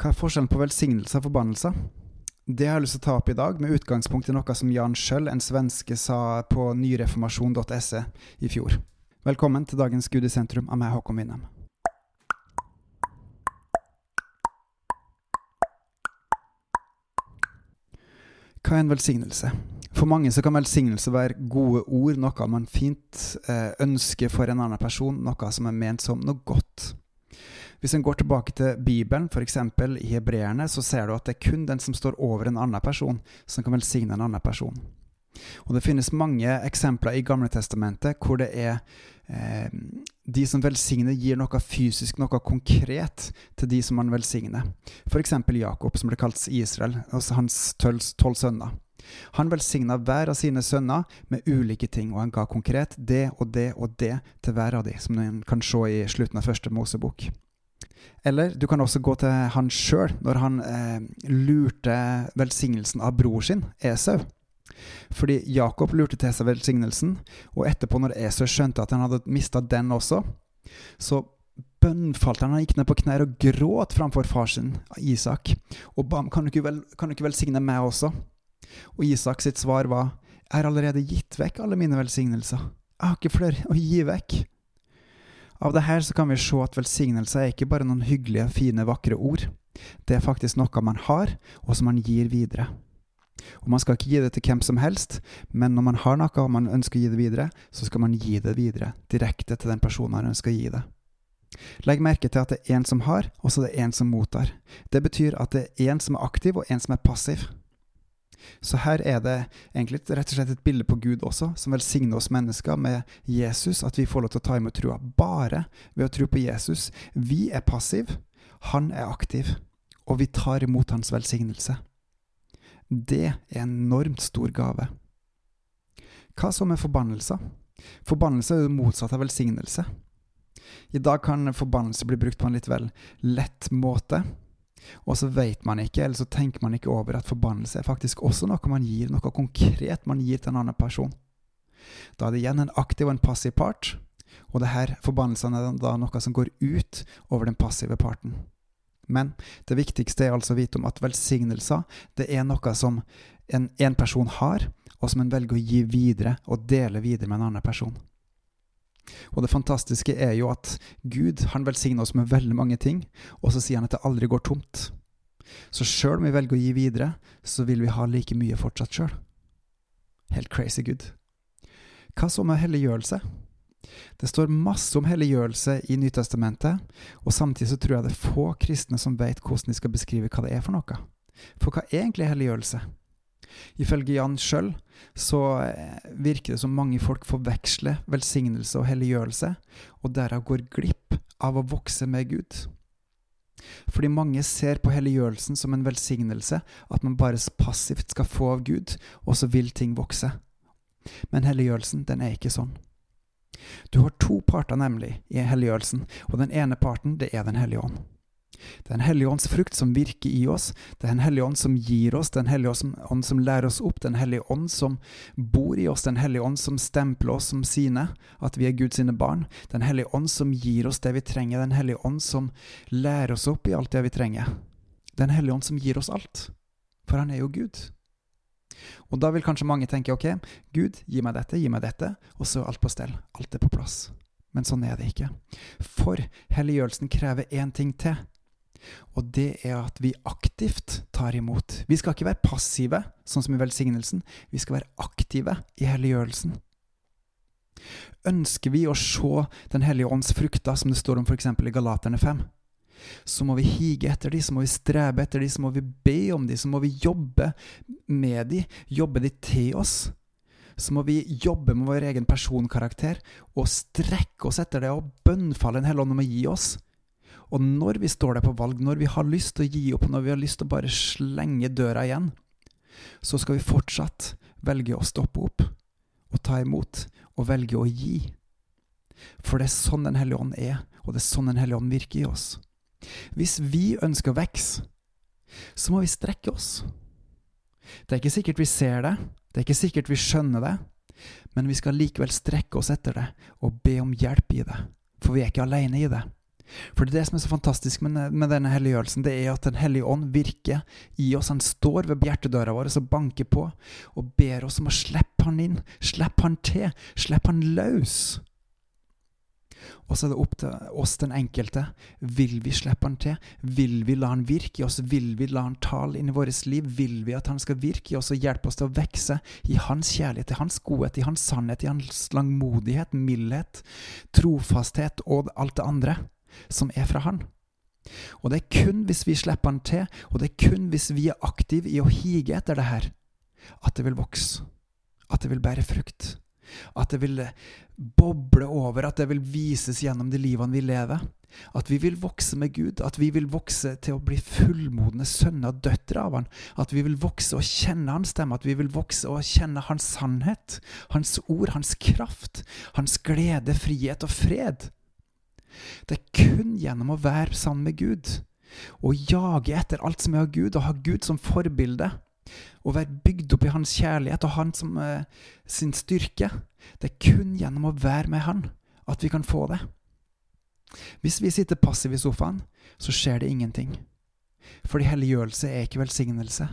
Hva er forskjellen på velsignelse og forbannelse? Det har jeg lyst til å ta opp i dag, med utgangspunkt i noe som Jan Schjøll, en svenske, sa på nyreformasjon.se i fjor. Velkommen til dagens Gud i sentrum av meg, Håkon Winnem. Hva er en velsignelse? For mange så kan velsignelse være gode ord, noe man fint eh, ønsker for en annen person, noe som er ment som noe godt. Hvis en går tilbake til Bibelen, f.eks. i hebreerne, så ser du at det er kun den som står over en annen person, som kan velsigne en annen person. Og Det finnes mange eksempler i Gamle Testamentet hvor det er eh, de som velsigner, gir noe fysisk, noe konkret, til de som man velsigner. F.eks. Jakob, som ble kalt Israel, altså hans tolv sønner. Han velsigna hver av sine sønner med ulike ting, og han ga konkret det og det og det til hver av de, som en kan se i slutten av første Mosebok. Eller du kan også gå til han sjøl, når han eh, lurte velsignelsen av bror sin, Esau. Fordi Jakob lurte til seg velsignelsen, og etterpå, når Esau skjønte at han hadde mista den også, så bønnfalt han. Han gikk ned på knær og gråt framfor far sin, Isak, og ba kan du ikke, kan du ikke velsigne meg også? Og Isak sitt svar var, jeg har allerede gitt vekk alle mine velsignelser. Jeg har ikke flere å gi vekk. Av det her så kan vi se at velsignelse er ikke bare noen hyggelige, fine, vakre ord. Det er faktisk noe man har, og som man gir videre. Og Man skal ikke gi det til hvem som helst, men når man har noe og man ønsker å gi det videre, så skal man gi det videre, direkte til den personen man ønsker å gi det. Legg merke til at det er en som har, og så er det en som mottar. Det betyr at det er en som er aktiv, og en som er passiv. Så her er det egentlig rett og slett et bilde på Gud også, som velsigner oss mennesker med Jesus, at vi får lov til å ta imot trua bare ved å tro på Jesus. Vi er passiv, han er aktiv, og vi tar imot hans velsignelse. Det er en enormt stor gave. Hva så med forbannelser? Forbannelse er jo det motsatte av velsignelse. I dag kan forbannelse bli brukt på en litt vel lett måte. Og så vet man ikke, eller så tenker man ikke over at forbannelse er faktisk også noe man gir, noe konkret man gir til en annen person. Da er det igjen en aktiv og en passiv part, og det her forbannelsene er da noe som går ut over den passive parten. Men det viktigste er altså å vite om at velsignelser det er noe som en, en person har, og som en velger å gi videre og dele videre med en annen person. Og det fantastiske er jo at Gud han velsigner oss med veldig mange ting, og så sier han at det aldri går tomt. Så sjøl om vi velger å gi videre, så vil vi ha like mye fortsatt sjøl. Helt crazy good. Hva så med helliggjørelse? Det står masse om helliggjørelse i Nytestamentet, og samtidig så tror jeg det er få kristne som vet hvordan de skal beskrive hva det er for noe. For hva er egentlig helliggjørelse? Ifølge Jan sjøl så eh, virker det som mange folk forveksler velsignelse og helliggjørelse, og derav går glipp av å vokse med Gud. Fordi mange ser på helliggjørelsen som en velsignelse, at man bare passivt skal få av Gud, og så vil ting vokse. Men helliggjørelsen, den er ikke sånn. Du har to parter, nemlig, i helliggjørelsen, og den ene parten, det er Den hellige ånd. Det er en hellige ånds frukt som virker i oss. Det er en hellige ånd som gir oss, det er en hellige ånd som lærer oss opp, det er en hellige ånd som bor i oss, det er en hellige ånd som stempler oss som sine, at vi er Guds sine barn. Det er en hellige ånd som gir oss det vi trenger, det er en hellige ånd som lærer oss opp i alt det vi trenger. Det er en hellige ånd som gir oss alt, for han er jo Gud. Og da vil kanskje mange tenke ok, Gud, gi meg dette, gi meg dette, og så er alt på stell, alt er på plass. Men sånn er det ikke. For helliggjørelsen krever én ting til. Og det er at vi aktivt tar imot. Vi skal ikke være passive, sånn som i velsignelsen. Vi skal være aktive i helliggjørelsen. Ønsker vi å se Den hellige ånds frukter, som det står om f.eks. i Galaterne 5, så må vi hige etter dem, så må vi strebe etter dem, så må vi be om dem, så må vi jobbe med dem, jobbe dem til oss. Så må vi jobbe med vår egen personkarakter og strekke oss etter det og bønnfalle en hellige ånd om å gi oss. Og når vi står der på valg, når vi har lyst til å gi opp, når vi har lyst til å bare slenge døra igjen, så skal vi fortsatt velge å stoppe opp og ta imot og velge å gi. For det er sånn Den hellige ånd er, og det er sånn Den hellige ånd virker i oss. Hvis vi ønsker å vokse, så må vi strekke oss. Det er ikke sikkert vi ser det, det er ikke sikkert vi skjønner det, men vi skal likevel strekke oss etter det og be om hjelp i det, for vi er ikke alene i det. For det, som er så fantastisk med, med denne helliggjørelsen, det er at Den hellige ånd virker i oss. Han står ved hjertedøra vår og banker på og ber oss om å slippe han inn, slippe han til, slippe han løs. Og så er det opp til oss, den enkelte. Vil vi slippe han til? Vil vi la han virke i oss? Vil vi la han tale inn i vårt liv? Vil vi at han skal virke i oss og hjelpe oss til å vokse i hans kjærlighet, i hans godhet, i hans sannhet, i hans langmodighet, mildhet, trofasthet og alt det andre som er fra han? Og det er kun hvis vi slipper han til, og det er kun hvis vi er aktive i å hige etter det her, at det vil vokse, at det vil bære frukt. At det vil boble over, at det vil vises gjennom de livene vi lever. At vi vil vokse med Gud, at vi vil vokse til å bli fullmodne sønner og døtre av Han. At vi vil vokse og kjenne Hans stemme, at vi vil vokse og kjenne Hans sannhet, Hans ord, Hans kraft, Hans glede, frihet og fred. Det er kun gjennom å være sammen med Gud, og jage etter alt som er av Gud, og ha Gud som forbilde, å være bygd opp i hans kjærlighet og Hans som eh, sin styrke. Det er kun gjennom å være med han at vi kan få det. Hvis vi sitter passive i sofaen, så skjer det ingenting. Fordi helliggjørelse er ikke velsignelse.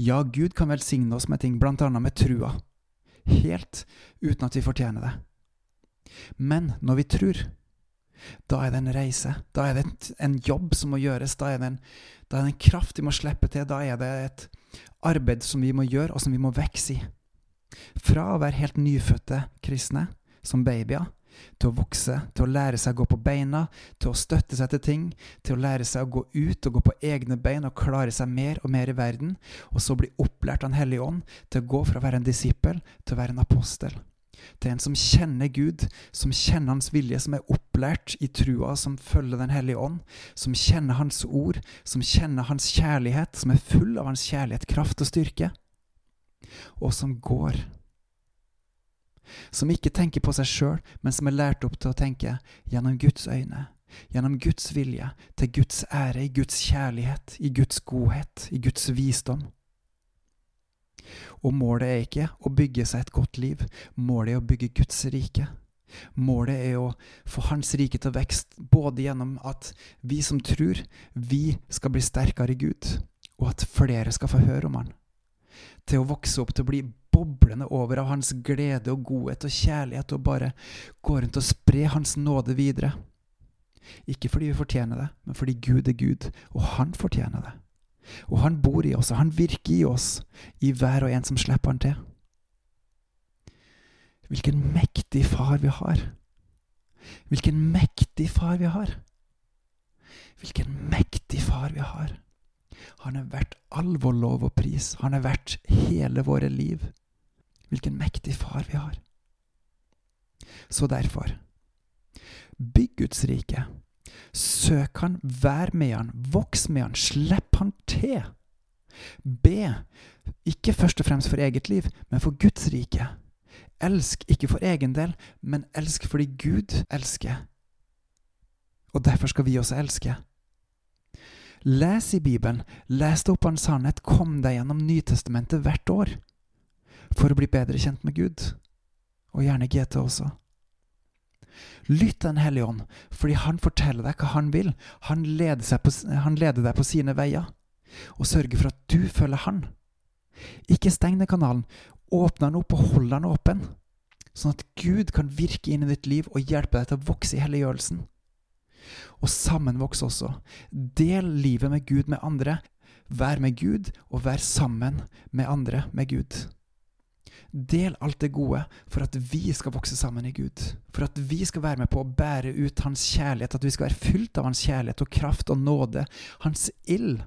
Ja, Gud kan velsigne oss med ting, blant annet med trua, helt uten at vi fortjener det. Men når vi tror, da er det en reise. Da er det en jobb som må gjøres. Da er det en, er det en kraft vi må slippe til. Da er det et arbeid som vi må gjøre, og som vi må vokse i. Fra å være helt nyfødte kristne, som babyer, til å vokse, til å lære seg å gå på beina, til å støtte seg til ting, til å lære seg å gå ut og gå på egne bein og klare seg mer og mer i verden, og så bli opplært av Den hellige ånd til å gå fra å være en disippel til å være en apostel til en som kjenner Gud, som kjenner Hans vilje, som er opplært i trua, som følger Den hellige ånd, som kjenner Hans ord, som kjenner Hans kjærlighet, som er full av Hans kjærlighet, kraft og styrke, og som går. Som ikke tenker på seg sjøl, men som er lært opp til å tenke gjennom Guds øyne, gjennom Guds vilje, til Guds ære, i Guds kjærlighet, i Guds godhet, i Guds visdom. Og målet er ikke å bygge seg et godt liv, målet er å bygge Guds rike. Målet er å få Hans rike til vekst, både gjennom at vi som tror, vi skal bli sterkere i Gud, og at flere skal få høre om Han. Til å vokse opp til å bli boblende over av Hans glede og godhet og kjærlighet, og bare gå rundt og spre Hans nåde videre. Ikke fordi vi fortjener det, men fordi Gud er Gud, og Han fortjener det. Og han bor i oss, og han virker i oss, i hver og en som slipper han til. Hvilken mektig far vi har. Hvilken mektig far vi har. Hvilken mektig far vi har. Han er verdt all vår lov og pris. Han er verdt hele våre liv. Hvilken mektig far vi har. Så derfor, bygg Guds rike Søk han, vær med han, voks med han, slipp han til. Be, ikke først og fremst for eget liv, men for Guds rike. Elsk ikke for egen del, men elsk fordi Gud elsker. Og derfor skal vi også elske. Les i Bibelen, les deg opp av en sannhet, kom deg gjennom Nytestamentet hvert år for å bli bedre kjent med Gud, og gjerne GT også. Lytt Den hellige ånd, fordi han forteller deg hva han vil. Han leder, på, han leder, deg på sine veier, og sørger for at du følger han. Ikke steng den kanalen. Åpne den opp og hold den åpen, sånn at Gud kan virke inn i ditt liv og hjelpe deg til å vokse i helliggjørelsen. Og sammenvoks også. Del livet med Gud med andre. Vær med Gud, og vær sammen med andre med Gud. Del alt det gode for at vi skal vokse sammen i Gud. For at vi skal være med på å bære ut Hans kjærlighet, at vi skal være fylt av Hans kjærlighet og kraft og nåde, Hans ild,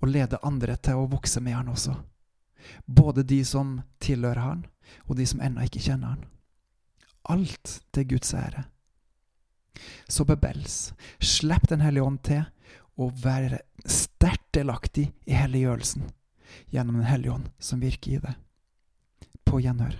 og lede andre til å vokse med Han også. Både de som tilhører Han, og de som ennå ikke kjenner Han. Alt til Guds ære. Så bebels, slipp Den hellige ånd til, og vær sterkt delaktig i helliggjørelsen gjennom Den hellige ånd som virker i det på gjenhør.